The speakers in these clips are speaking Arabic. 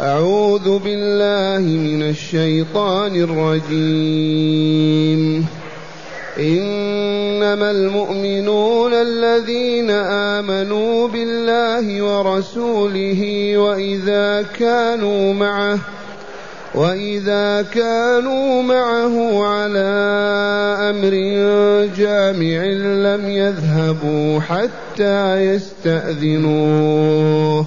أعوذ بالله من الشيطان الرجيم. إنما المؤمنون الذين آمنوا بالله ورسوله وإذا كانوا معه وإذا كانوا معه على أمر جامع لم يذهبوا حتى يستأذنوه.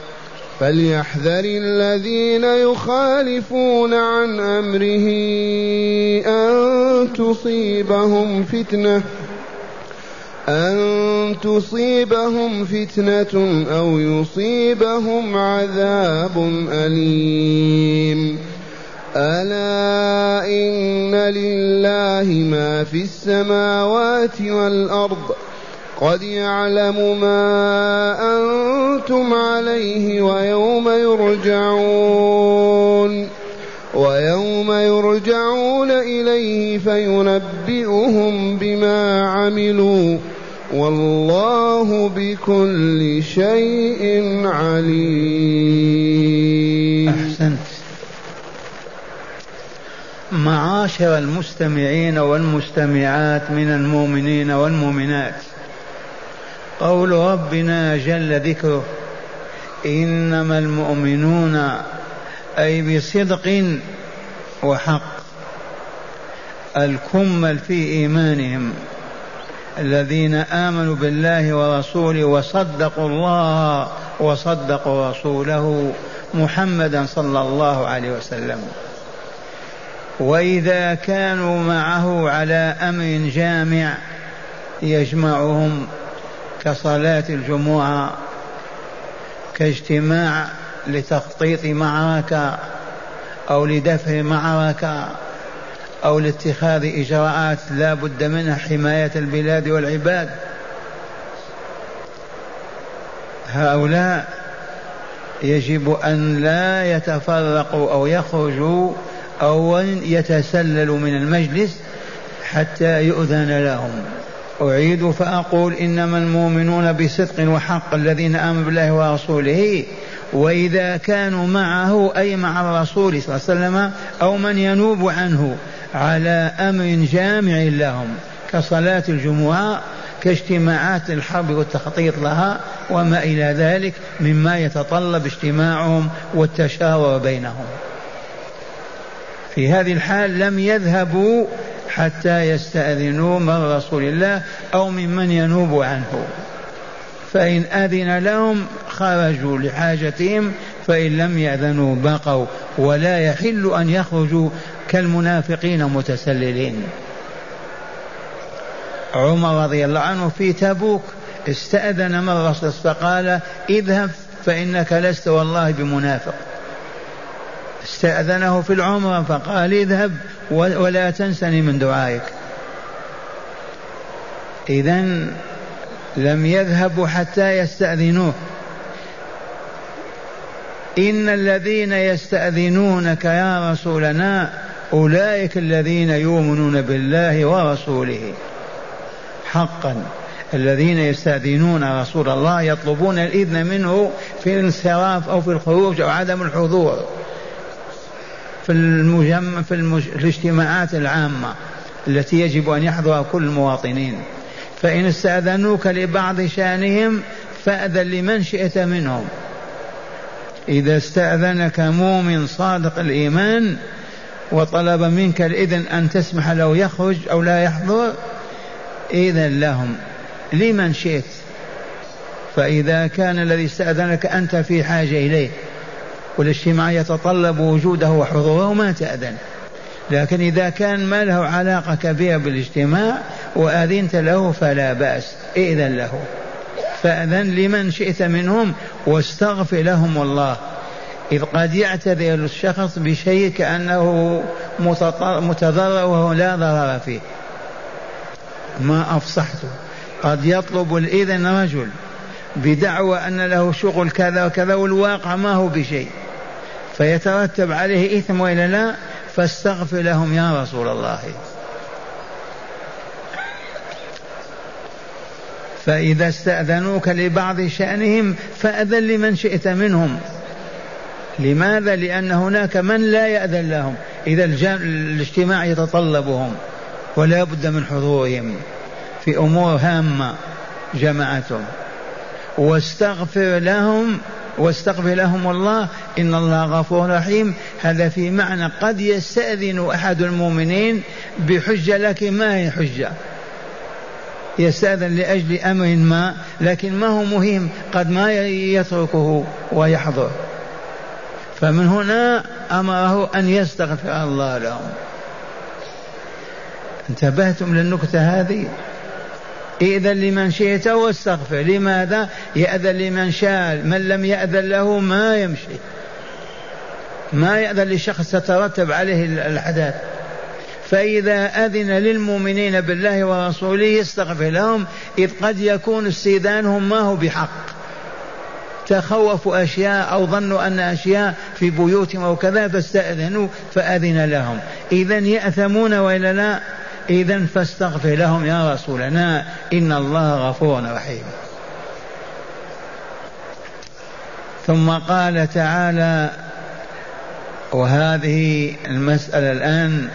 فليحذر الذين يخالفون عن امره ان تصيبهم فتنه أن تصيبهم فتنة أو يصيبهم عذاب أليم ألا إن لله ما في السماوات والأرض قد يعلم ما أنتم عليه ويوم يرجعون ويوم يرجعون إليه فينبئهم بما عملوا والله بكل شيء عليم. أحسنت. معاشر المستمعين والمستمعات من المؤمنين والمؤمنات. قول ربنا جل ذكره إنما المؤمنون أي بصدق وحق الكمل في إيمانهم الذين آمنوا بالله ورسوله وصدقوا الله وصدقوا رسوله محمدا صلى الله عليه وسلم. وإذا كانوا معه على أمر جامع يجمعهم كصلاة الجمعة كاجتماع لتخطيط معركه أو لدفع معركه أو لاتخاذ إجراءات لا بد منها حماية البلاد والعباد. هؤلاء يجب أن لا يتفرقوا أو يخرجوا أو يتسللوا من المجلس حتى يؤذن لهم. أعيد فأقول إنما المؤمنون بصدق وحق الذين آمنوا بالله ورسوله وإذا كانوا معه أي مع الرسول صلى الله عليه وسلم أو من ينوب عنه على أمر جامع لهم كصلاة الجمعة كاجتماعات الحرب والتخطيط لها وما إلى ذلك مما يتطلب اجتماعهم والتشاور بينهم. في هذه الحال لم يذهبوا حتى يستأذنوا من رسول الله أو ممن ينوب عنه. فإن أذن لهم خرجوا لحاجتهم فإن لم يأذنوا بقوا. ولا يحل أن يخرجوا كالمنافقين متسللين. عمر رضي الله عنه في تبوك استأذن من الرسول فقال اذهب فإنك لست والله بمنافق. استأذنه في العمرة فقال اذهب ولا تنسني من دعائك. إذا لم يذهبوا حتى يستأذنوه. إن الذين يستأذنونك يا رسولنا أولئك الذين يؤمنون بالله ورسوله. حقا. الذين يستأذنون رسول الله يطلبون الإذن منه في الانصراف أو في الخروج أو عدم الحضور. في المجمع في, المج... في الاجتماعات العامة التي يجب أن يحضرها كل المواطنين. فإن استأذنوك لبعض شأنهم فأذن لمن شئت منهم. إذا استأذنك مؤمن صادق الإيمان وطلب منك الإذن أن تسمح له يخرج أو لا يحضر إذن لهم لمن شئت. فإذا كان الذي استأذنك أنت في حاجة إليه. والاجتماع يتطلب وجوده وحضوره ما تأذن. لكن إذا كان ما له علاقة كبيرة بالاجتماع وأذنت له فلا بأس إذن له. فأذن لمن شئت منهم واستغفر لهم الله إذ قد يعتذر الشخص بشيء كأنه متضرر وهو لا ضرر فيه. ما أفصحته. قد يطلب الإذن رجل. بدعوى أن له شغل كذا وكذا والواقع ما هو بشيء. فيترتب عليه إثم وإلا لا فاستغفر لهم يا رسول الله. فإذا استأذنوك لبعض شأنهم فأذن لمن شئت منهم. لماذا؟ لأن هناك من لا يأذن لهم. إذا الاجتماع يتطلبهم ولا بد من حضورهم في أمور هامة جماعتهم. واستغفر لهم واستغفر لهم الله إن الله غفور رحيم. هذا في معنى قد يستأذن أحد المؤمنين بحجة لكن ما هي حجة؟ يستأذن لأجل أمر ما لكن ما هو مهم قد ما يتركه ويحضر. فمن هنا أمره أن يستغفر الله لهم. انتبهتم للنكتة هذه؟ إذن لمن شئت واستغفر. لماذا؟ يأذن لمن شاء. من لم يأذن له ما يمشي. ما يأذن لشخص تترتب عليه الأحداث فإذا أذن للمؤمنين بالله ورسوله يستغفر لهم إذ قد يكون استئذانهم ما هو بحق. تخوفوا أشياء أو ظنوا أن أشياء في بيوتهم أو كذا فاستأذنوا فأذن لهم. إذا يأثمون وإلا لا؟ إذا فاستغفر لهم يا رسولنا إن الله غفور رحيم. ثم قال تعالى وهذه المسألة الآن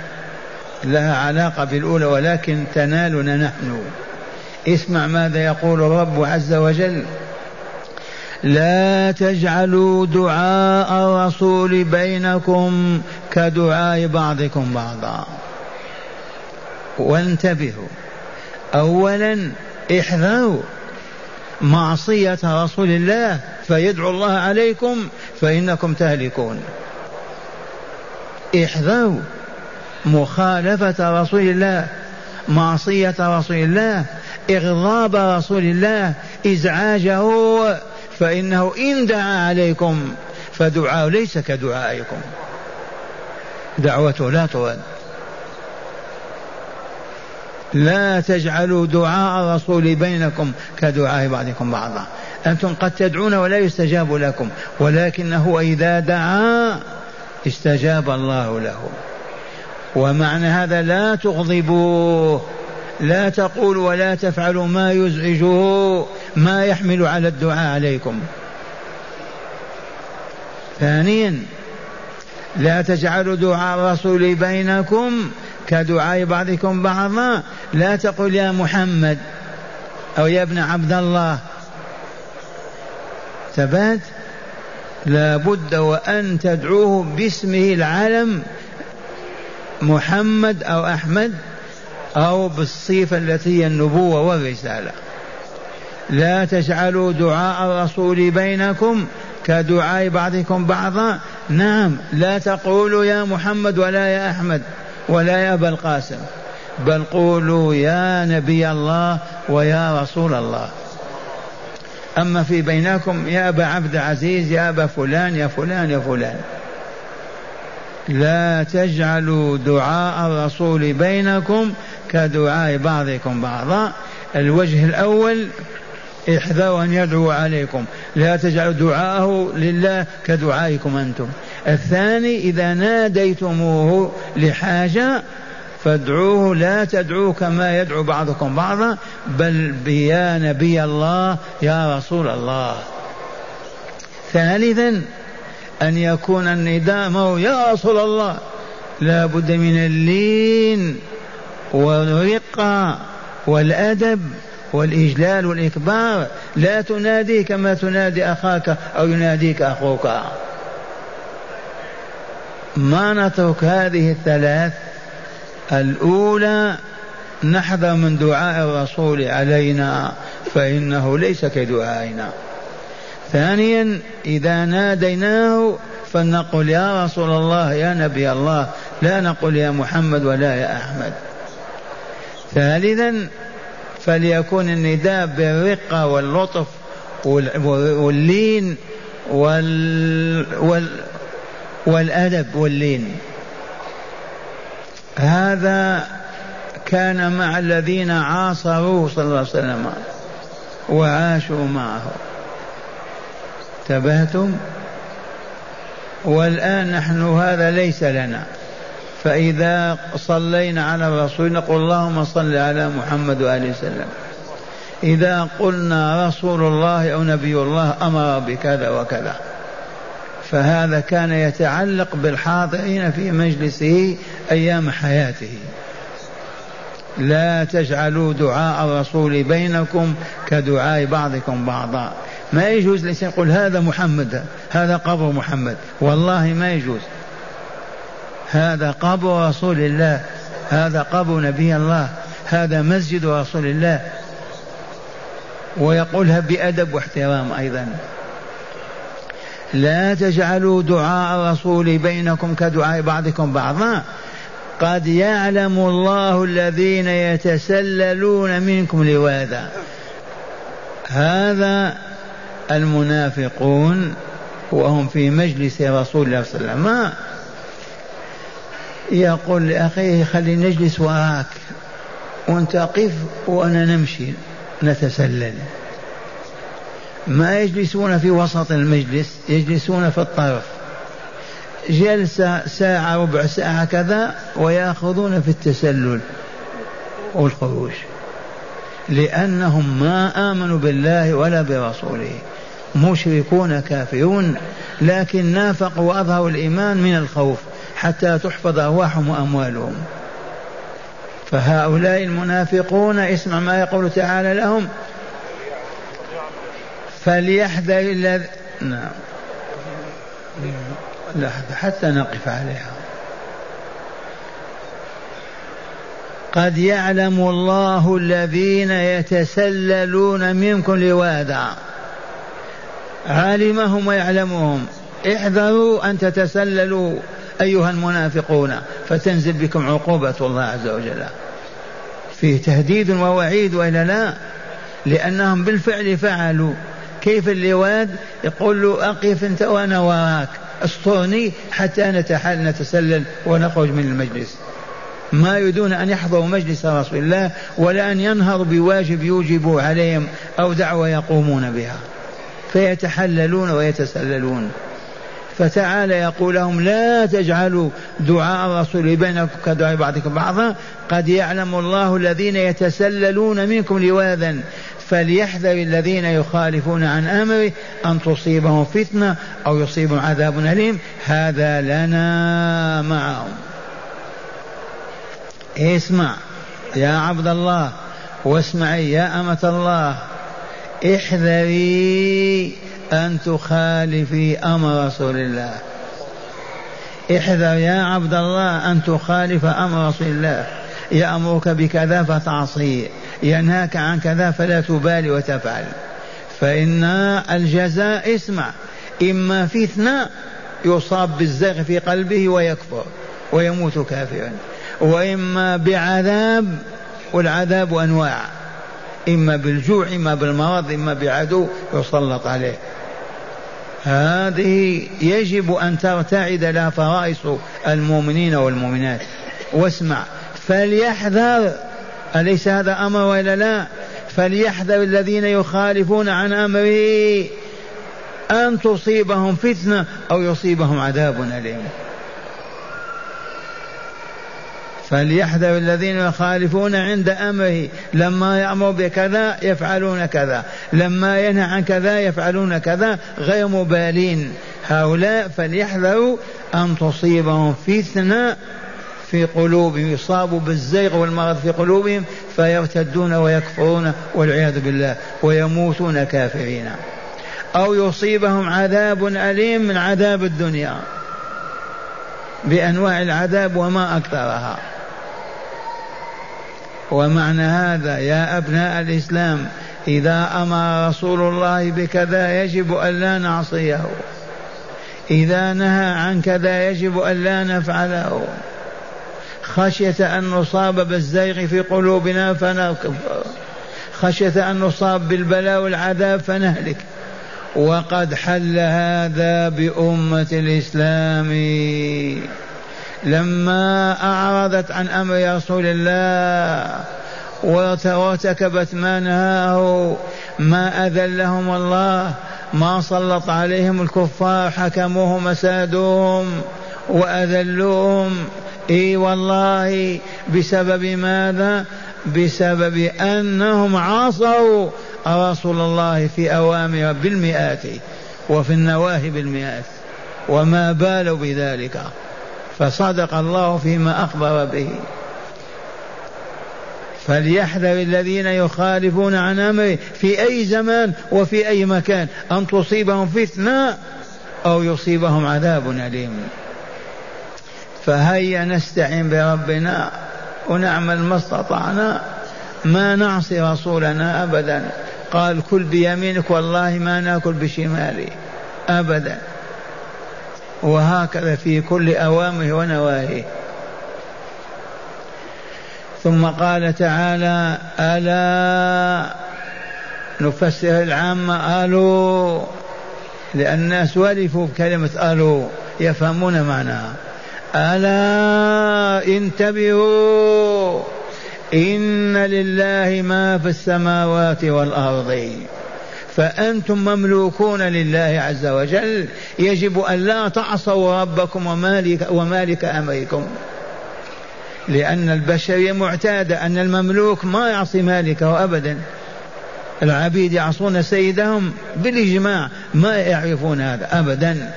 لها علاقة بالأولى ولكن تنالنا نحن. اسمع ماذا يقول الرب عز وجل لا تجعلوا دعاء الرسول بينكم كدعاء بعضكم بعضا. وانتبهوا. اولا احذروا معصية رسول الله فيدعو الله عليكم فإنكم تهلكون. احذروا مخالفة رسول الله معصية رسول الله إغضاب رسول الله إزعاجه فإنه إن دعا عليكم فدعاء ليس كدعائكم. دعوته لا ترد لا تجعلوا دعاء الرسول بينكم كدعاء بعضكم بعضا. أنتم قد تدعون ولا يستجاب لكم ولكنه إذا دعا استجاب الله له. ومعنى هذا لا تغضبوه لا تقولوا ولا تفعلوا ما يزعجه ما يحمل على الدعاء عليكم. ثانيا لا تجعلوا دعاء الرسول بينكم كدعاء بعضكم بعضا. لا تقل يا محمد أو يا ابن عبد الله. ثبات لا بد وأن تدعوه باسمه العلم محمد أو أحمد أو بالصفة التي هي النبوة والرسالة. لا تجعلوا دعاء الرسول بينكم كدعاء بعضكم بعضا. نعم لا تقولوا يا محمد ولا يا أحمد ولا يا أبا القاسم. بل قولوا يا نبي الله ويا رسول الله. أما في بينكم يا أبا عبد العزيز يا أبا فلان يا فلان يا فلان. لا تجعلوا دعاء الرسول بينكم كدعاء بعضكم بعضا. الوجه الأول احذروا أن يدعو عليكم. لا تجعلوا دعاءه لله كدعائكم أنتم. الثاني إذا ناديتموه لحاجة فادعوه لا تدعوه كما يدعو بعضكم بعضا بل يا نبي الله يا رسول الله. ثالثا أن يكون النداء يا رسول الله. لا بد من اللين والرقة والأدب والإجلال والإكبار. لا تنادي كما تنادي أخاك أو يناديك أخوك. ما نترك هذه الثلاث؟ الأولى نحذر من دعاء الرسول علينا فإنه ليس كدعائنا. ثانيا إذا ناديناه فلنقل يا رسول الله يا نبي الله لا نقول يا محمد ولا يا أحمد. ثالثا فليكون النداء بالرقة واللطف واللين وال, وال والأدب واللين. هذا كان مع الذين عاصروه صلى الله عليه وسلم وعاشوا معه. انتبهتم؟ والآن نحن هذا ليس لنا. فإذا صلينا على الرسول نقول اللهم صل على محمد وآله وسلم. إذا قلنا رسول الله أو نبي الله أمر بكذا وكذا. فهذا كان يتعلق بالحاضرين في مجلسه أيام حياته. لا تجعلوا دعاء الرسول بينكم كدعاء بعضكم بعضا. ما يجوز الإنسان يقول هذا محمد هذا قبر محمد. والله ما يجوز. هذا قبر رسول الله هذا قبر نبي الله هذا مسجد رسول الله. ويقولها بأدب واحترام أيضا. لا تجعلوا دعاء الرسول بينكم كدعاء بعضكم بعضا قد يعلم الله الذين يتسللون منكم لواذا. هذا المنافقون وهم في مجلس رسول الله صلى الله عليه وسلم. يقول لأخيه خلي نجلس وراك وأنت قف وأنا نمشي نتسلل. ما يجلسون في وسط المجلس يجلسون في الطرف. جلسة ساعة ربع ساعة كذا ويأخذون في التسلل والخروج. لأنهم ما آمنوا بالله ولا برسوله. مشركون كافرون. لكن نافقوا وأظهروا الإيمان من الخوف حتى تحفظ أرواحهم وأموالهم. فهؤلاء المنافقون اسمع ما يقول تعالى لهم فليحذر الذي نعم. لحظة حتى نقف عليها. قد يعلم الله الذين يتسللون منكم لواذا. علمهم ويعلمهم. احذروا أن تتسللوا أيها المنافقون فتنزل بكم عقوبة الله عز وجل. فيه تهديد ووعيد وإلا لا؟ لأنهم بالفعل فعلوا. كيف اللواد يقول له أقف أنت وأنا وراك. استرني حتى نتحل نتسلل ونخرج من المجلس. ما يريدون أن يحضروا مجلس رسول الله ولا أن ينهضوا بواجب يوجب عليهم أو دعوة يقومون بها. فيتحللون ويتسللون. فتعالى يقول لهم لا تجعلوا دعاء الرسول بينكم كدعاء بعضكم بعضا. قد يعلم الله الذين يتسللون منكم لواذا. فليحذر الذين يخالفون عن أمره أن تصيبهم فتنة أو يصيبهم عذاب أليم. هذا لنا معهم. اسمع يا عبد الله واسمعي يا أمة الله. احذري أن تخالفي أمر رسول الله. احذر يا عبد الله أن تخالف أمر رسول الله. يأمرك بكذا فتعصيه ينهاك عن كذا فلا تبالي وتفعل. فإن الجزاء اسمع. إما فتنة يصاب بالزغ في قلبه ويكفر ويموت كافرا. وإما بعذاب والعذاب أنواع. إما بالجوع إما بالمرض إما بعدو يسلط عليه. هذه يجب أن ترتعد لها فرائص المؤمنين والمؤمنات. واسمع. فليحذر أليس هذا أمر ولا لا؟ فليحذر الذين يخالفون عن أمره أن تصيبهم فتنة أو يصيبهم عذاب أليم. فليحذر الذين يخالفون عند أمره. لما يامر بكذا يفعلون كذا. لما ينهى عن كذا يفعلون كذا. غير مبالين. هؤلاء فليحذروا أن تصيبهم فتنة في قلوبهم يصابوا بالزيغ والمرض في قلوبهم فيرتدون ويكفرون والعياذ بالله ويموتون كافرين. أو يصيبهم عذاب أليم من عذاب الدنيا بأنواع العذاب وما أكثرها. ومعنى هذا يا أبناء الإسلام إذا أمر رسول الله بكذا يجب أن لا نعصيه. إذا نهى عن كذا يجب أن لا نفعله. خشية أن نصاب بالزيغ في قلوبنا فنكفر خشية أن نصاب بالبلاء والعذاب فنهلك. وقد حل هذا بأمة الإسلام. لما أعرضت عن أمر رسول الله وارتكبت ما نهاه ما أذلهم الله ما سلط عليهم الكفار حكموهم مسادوهم وأذلوهم. إي والله بسبب ماذا؟ بسبب أنهم عصوا رسول الله في أوامر بالمئات وفي النواهي بالمئات وما بالوا بذلك. فصدق الله فيما أخبر به. فليحذر الذين يخالفون عن أمره في أي زمان وفي أي مكان أن تصيبهم فتنة أو يصيبهم عذاب أليم. فهيا نستعين بربنا ونعمل ما استطعنا. ما نعصي رسولنا ابدا. قال كل بيمينك والله ما نأكل بشمالي ابدا. وهكذا في كل أوامره ونواهيه. ثم قال تعالى ألا نفسر العامة آلو. لأن الناس ولفوا بكلمة آلو. يفهمون معناها. ألا انتبهوا إن لله ما في السماوات والأرض. فأنتم مملوكون لله عز وجل. يجب أن لا تعصوا ربكم ومالك, ومالك أمركم. لأن البشرية معتادة أن المملوك ما يعصي مالكه أبدا. العبيد يعصون سيدهم بالإجماع. ما يعرفون هذا أبدا.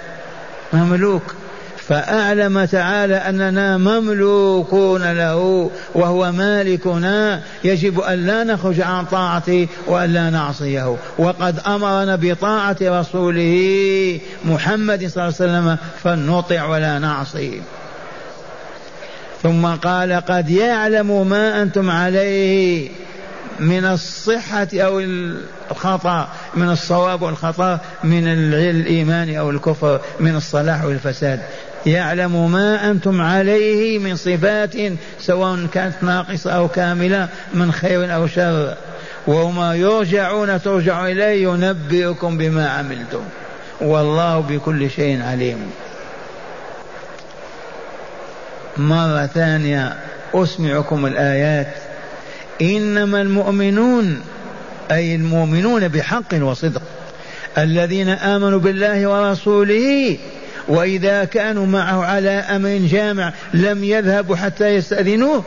مملوك. فأعلم تعالى أننا مملوكون له وهو مالكنا يجب أن لا نخرج عن طاعته وأن لا نعصيه. وقد أمرنا بطاعة رسوله محمد صلى الله عليه وسلم فلنطع ولا نعصي. ثم قال قد يعلم ما أنتم عليه من الصحة أو الخطأ من الصواب والخطأ من الإيمان أو الكفر من الصلاح والفساد يعلم ما أنتم عليه من صفات سواء كانت ناقصة أو كاملة من خير أو شر. وما يرجعون ترجع إليه ينبئكم بما عملتم. والله بكل شيء عليم. مرة ثانية أسمعكم الآيات. إنما المؤمنون أي المؤمنون بحق وصدق الذين آمنوا بالله ورسوله وإذا كانوا معه على أمر جامع لم يذهبوا حتى يستأذنوه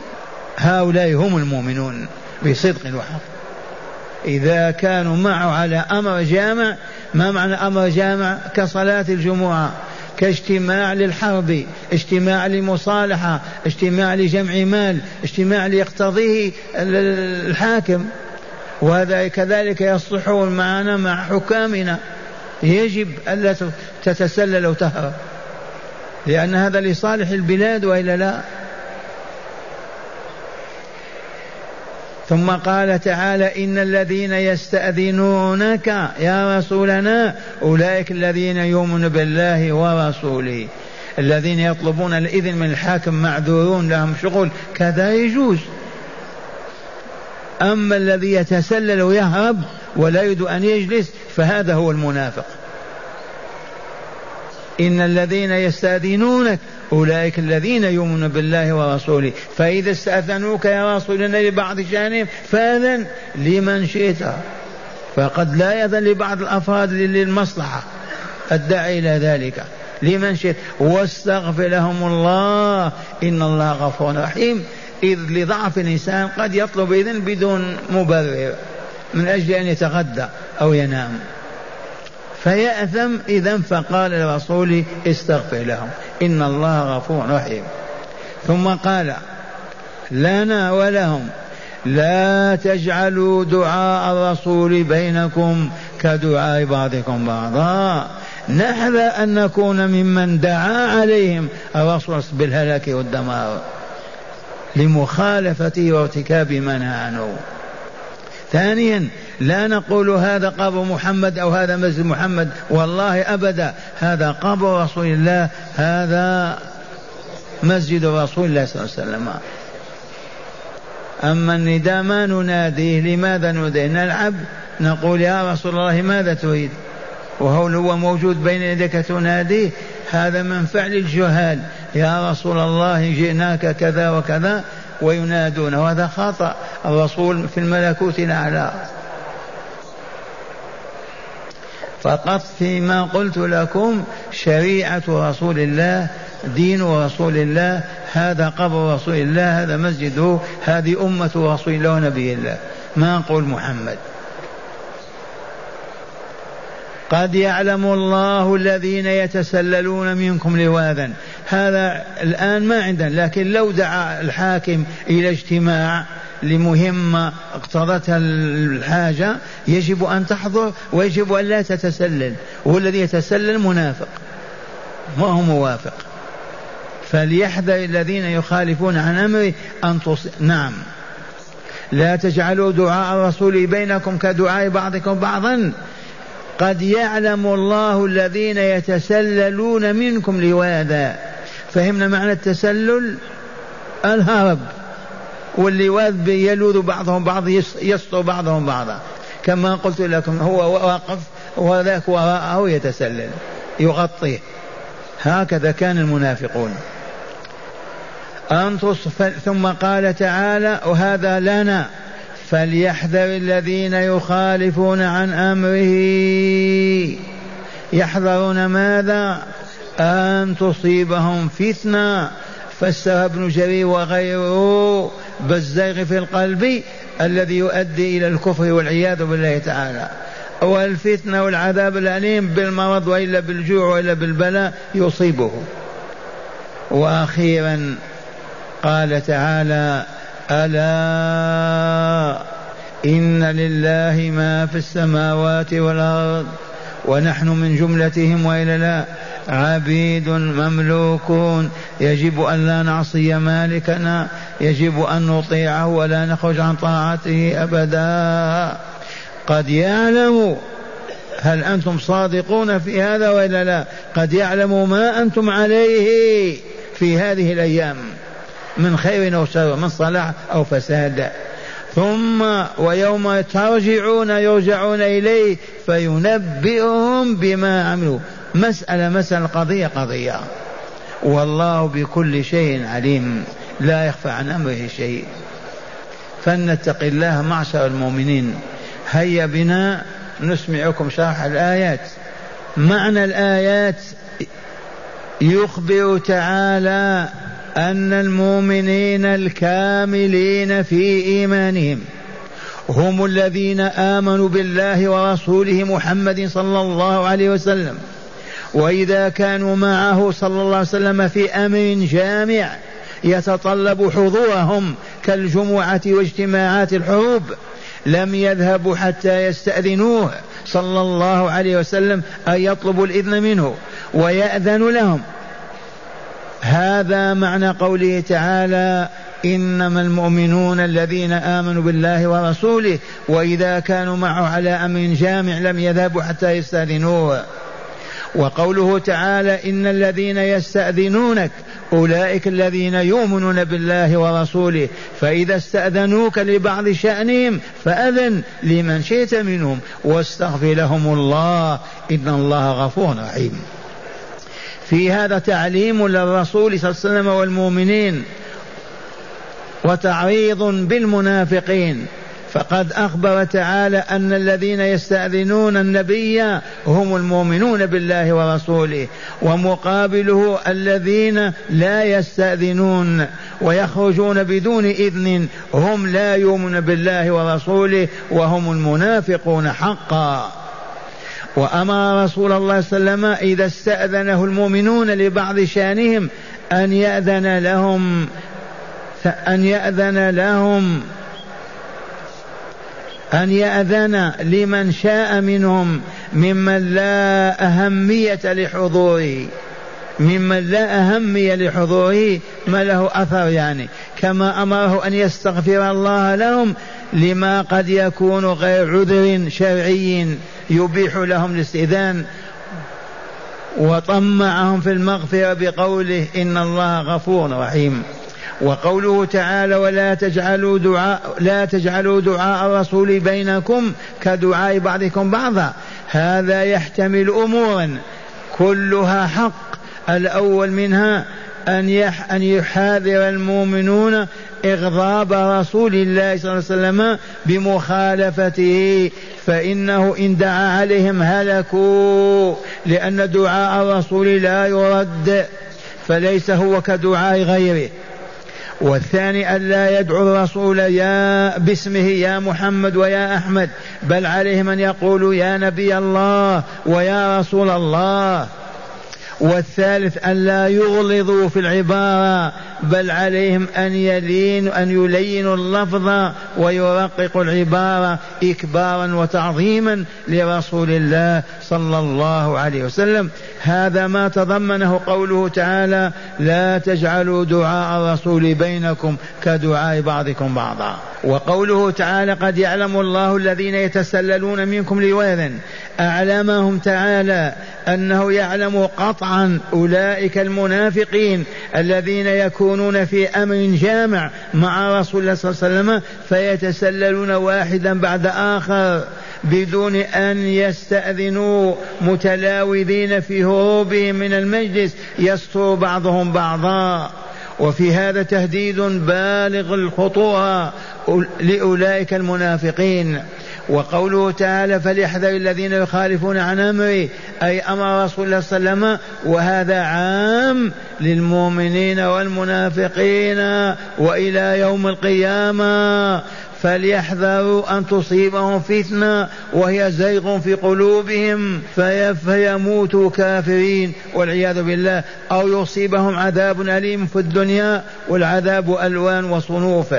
هؤلاء هم المؤمنون بصدق وحق إذا كانوا معه على أمر جامع ما معنى أمر جامع؟ كصلاة الجمعة كاجتماع للحرب اجتماع لمصالحة اجتماع لجمع مال اجتماع ليقتضيه الحاكم. وهذا كذلك يصلحون معنا مع حكامنا. يجب ألا تتسلل وتهرب. لأن هذا لصالح البلاد وإلا لا؟ ثم قال تعالى إن الذين يستأذنونك يا رسولنا أولئك الذين يؤمنون بالله ورسوله. الذين يطلبون الإذن من الحاكم معذورون لهم شغل كذا يجوز. أما الذي يتسلل ويهرب ولا يريد أن يجلس فهذا هو المنافق. إن الذين يستأذنونك أولئك الذين يؤمنون بالله ورسوله. فإذا استأذنوك يا رسول الله لبعض شأنهم فأذن لمن شئت. فقد لا يأذن لبعض الأفراد للمصلحة. الداعي إلى ذلك. لمن شئت. واستغفر لهم الله. إن الله غفور رحيم. إذ لضعف الإنسان قد يطلب إذن بدون مبرر. من أجل أن يتغدى أو ينام. فيأثم إذا فقال لرسوله استغفر لهم. إن الله غفور رحيم. ثم قال لنا ولهم لا تجعلوا دعاء الرسول بينكم كدعاء بعضكم بعضا. نحذر أن نكون ممن دعا عليهم. الرسول بالهلاك والدمار. لمخالفته وارتكاب ما نهى عنه. ثانيا لا نقول هذا قبر محمد أو هذا مسجد محمد. والله أبدا هذا قبر رسول الله هذا مسجد رسول الله صلى الله عليه وسلم. أما النداء ما نناديه لماذا نناديه؟ نلعب نقول يا رسول الله ماذا تريد؟ وهو هو موجود بين يديك تناديه. هذا من فعل الجهال. يا رسول الله جئناك كذا وكذا. وينادون وهذا خطأ الرسول في الملكوت الأعلى. فقط فيما قلت لكم شريعة رسول الله دين رسول الله هذا قبر رسول الله هذا مسجده هذه أمة رسول الله ونبي الله. ما نقول محمد؟ قد يعلم الله الذين يتسللون منكم لواذا. هذا الآن ما عندنا لكن لو دعا الحاكم إلى اجتماع لمهمة اقتضتها الحاجة يجب أن تحضر ويجب أن لا تتسلل. والذي يتسلل منافق ما هو موافق؟ فليحذر الذين يخالفون عن أمره أن تص... نعم. لا تجعلوا دعاء الرسول بينكم كدعاء بعضكم بعضا. قد يعلم الله الذين يتسللون منكم لواذا. فهمنا معنى التسلل؟ الهرب. واللواذ يلوذ بعضهم بعض يسطر بعضهم بعضا. كما قلت لكم هو واقف وذاك وراءه يتسلل يغطيه هكذا كان المنافقون. أنتص ثم قال تعالى وهذا لنا. فليحذر الذين يخالفون عن أمره. يحذرون ماذا؟ أن تصيبهم فتنة. فسر ابن جرير وغيره بالزيغ في القلب الذي يؤدي إلى الكفر والعياذ بالله تعالى. والفتنة والعذاب الأليم بالمرض وإلا بالجوع وإلا بالبلاء يصيبه. وأخيرا قال تعالى ألا إن لله ما في السماوات والأرض ونحن من جملتهم والا لا. عبيد مملوكون. يجب أن لا نعصي مالكنا. يجب أن نطيعه ولا نخرج عن طاعته أبدا. قد يعلم هل أنتم صادقون في هذا والا لا. قد يعلم ما أنتم عليه في هذه الأيام. من خير أو شر من صلاح أو فساد. ثم ويوم ترجعون يرجعون إليه فينبئهم بما عملوا. مسألة مسألة قضية قضية. والله بكل شيء عليم. لا يخفى عن أمره شيء. فلنتق الله معشر المؤمنين. هيا بنا نسمعكم شرح الآيات. معنى الآيات يخبر تعالى أن المؤمنين الكاملين في إيمانهم هم الذين آمنوا بالله ورسوله محمد صلى الله عليه وسلم وإذا كانوا معه صلى الله عليه وسلم في أمر جامع يتطلب حضورهم كالجمعة واجتماعات الحروب لم يذهبوا حتى يستأذنوه صلى الله عليه وسلم أن يطلبوا الإذن منه ويأذن لهم. هذا معنى قوله تعالى إنما المؤمنون الذين آمنوا بالله ورسوله وإذا كانوا معه على أمر جامع لم يذهبوا حتى يستأذنوه. وقوله تعالى إن الذين يستأذنونك أولئك الذين يؤمنون بالله ورسوله فإذا استأذنوك لبعض شأنهم فأذن لمن شئت منهم واستغفر لهم الله إن الله غفور رحيم. في هذا تعليم للرسول صلى الله عليه وسلم والمؤمنين وتعريض بالمنافقين. فقد أخبر تعالى أن الذين يستأذنون النبي هم المؤمنون بالله ورسوله ومقابله الذين لا يستأذنون ويخرجون بدون إذن هم لا يؤمنون بالله ورسوله وهم المنافقون حقا. وأمر رسول الله صلى الله عليه وسلم إذا استأذنه المؤمنون لبعض شأنهم أن يأذن لهم. أن يأذن لهم. أن يأذن لمن شاء منهم ممن لا أهمية لحضوره. ممن لا أهمية لحضوره ما له أثر يعني. كما أمره أن يستغفر الله لهم لما قد يكون غير عذر شرعي يبيح لهم الاستئذان. وطمعهم في المغفرة بقوله إن الله غفور رحيم. وقوله تعالى ولا تجعلوا دعاء لا تجعلوا دعاء الرسول بينكم كدعاء بعضكم بعضا. هذا يحتمل أمورا كلها حق الأول منها أن أن يحاذر المؤمنون إغضاب رسول الله صلى الله عليه وسلم بمخالفته فإنه إن دعا عليهم هلكوا لأن دعاء الرسول لا يرد فليس هو كدعاء غيره. والثاني ألا يدعو الرسول يا باسمه يا محمد ويا أحمد بل عليهم أن يقولوا يا نبي الله ويا رسول الله. والثالث أن لا يغلظوا في العبارة بل عليهم أن يلينوا أن يلينوا اللفظ ويرققوا العبارة إكبارا وتعظيما لرسول الله صلى الله عليه وسلم. هذا ما تضمنه قوله تعالى لا تجعلوا دعاء الرسول بينكم كدعاء بعضكم بعضا وقوله تعالى قد يعلم الله الذين يتسللون منكم لواذا أعلمهم تعالى أنه يعلم قطعا أولئك المنافقين الذين يكونون في أمر جامع مع رسول الله صلى الله عليه وسلم فيتسللون واحدا بعد آخر بدون أن يستأذنوا متلاوذين في هروبهم من المجلس يستر بعضهم بعضا. وفي هذا تهديد بالغ الخطوره لأولئك المنافقين. وقوله تعالى فليحذر الذين يخالفون عن امره أي أمر رسول الله صلى الله عليه وسلم وهذا عام للمؤمنين والمنافقين وإلى يوم القيامة. فليحذروا أن تصيبهم فتنة وهي زيغ في قلوبهم فيموتوا كافرين والعياذ بالله. أو يصيبهم عذاب أليم في الدنيا والعذاب ألوان وصنوف.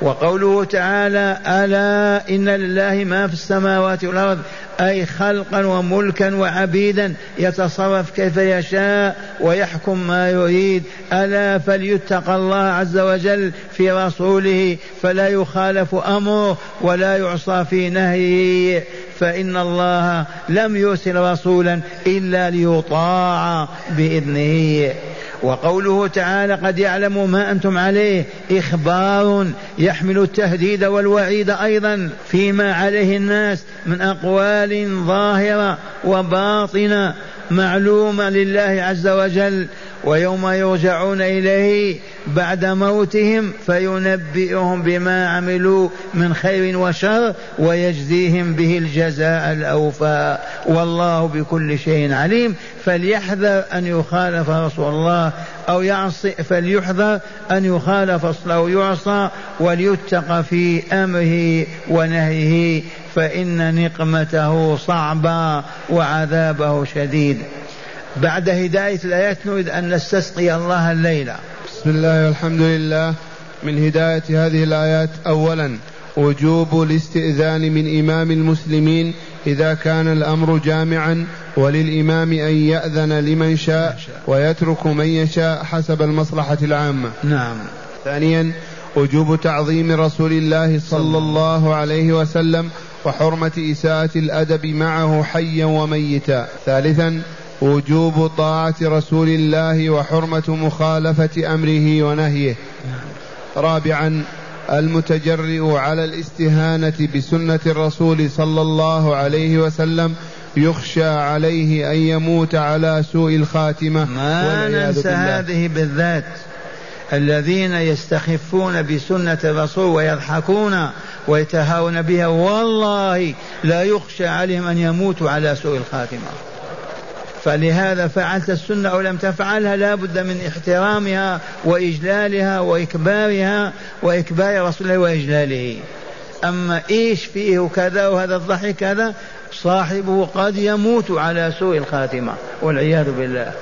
وقوله تعالى ألا إن لله ما في السماوات والأرض أي خلقا وملكا وعبيدا يتصرف كيف يشاء ويحكم ما يريد. ألا فليتق الله عز وجل في رسوله فلا يخالف أمره ولا يعصى في نهيه. فإن الله لم يرسل رسولا إلا ليطاع بإذنه. وقوله تعالى قد يعلم ما أنتم عليه إخبار يحمل التهديد والوعيد أيضا فيما عليه الناس من أقوال ظاهرة وباطنة معلومة لله عز وجل ويوم يرجعون إليه بعد موتهم فينبئهم بما عملوا من خير وشر ويجزيهم به الجزاء الأوفى. والله بكل شيء عليم. فليحذر أن يخالف رسول الله أو يعصي فليحذر أن يخالف أو يعصى وليتق في أمره ونهيه. فإن نقمته صعبة وعذابه شديد. بعد هداية الآيات نريد أن نستسقي الله الليلة بسم الله والحمد لله. من هداية هذه الآيات أولا وجوب الاستئذان من إمام المسلمين إذا كان الأمر جامعا وللإمام أن يأذن لمن شاء ويترك من يشاء حسب المصلحة العامة. نعم. ثانيا وجوب تعظيم رسول الله صلى الله عليه وسلم وحرمة إساءة الأدب معه حيا وميتا. ثالثا وجوب طاعة رسول الله وحرمة مخالفة أمره ونهيه. رابعا المتجرئ على الاستهانة بسنة الرسول صلى الله عليه وسلم يخشى عليه أن يموت على سوء الخاتمة. ما ننسى هذه بالذات. الذين يستخفون بسنة الرسول ويضحكون ويتهاون بها والله لا يخشى عليهم أن يموتوا على سوء الخاتمة. فلهذا فعلت السنة أو لم تفعلها لا بد من احترامها وإجلالها وإكبارها وإكبار رسول الله وإجلاله. أما إيش فيه كذا وهذا الضحك كذا صاحبه قد يموت على سوء الخاتمة والعياذ بالله.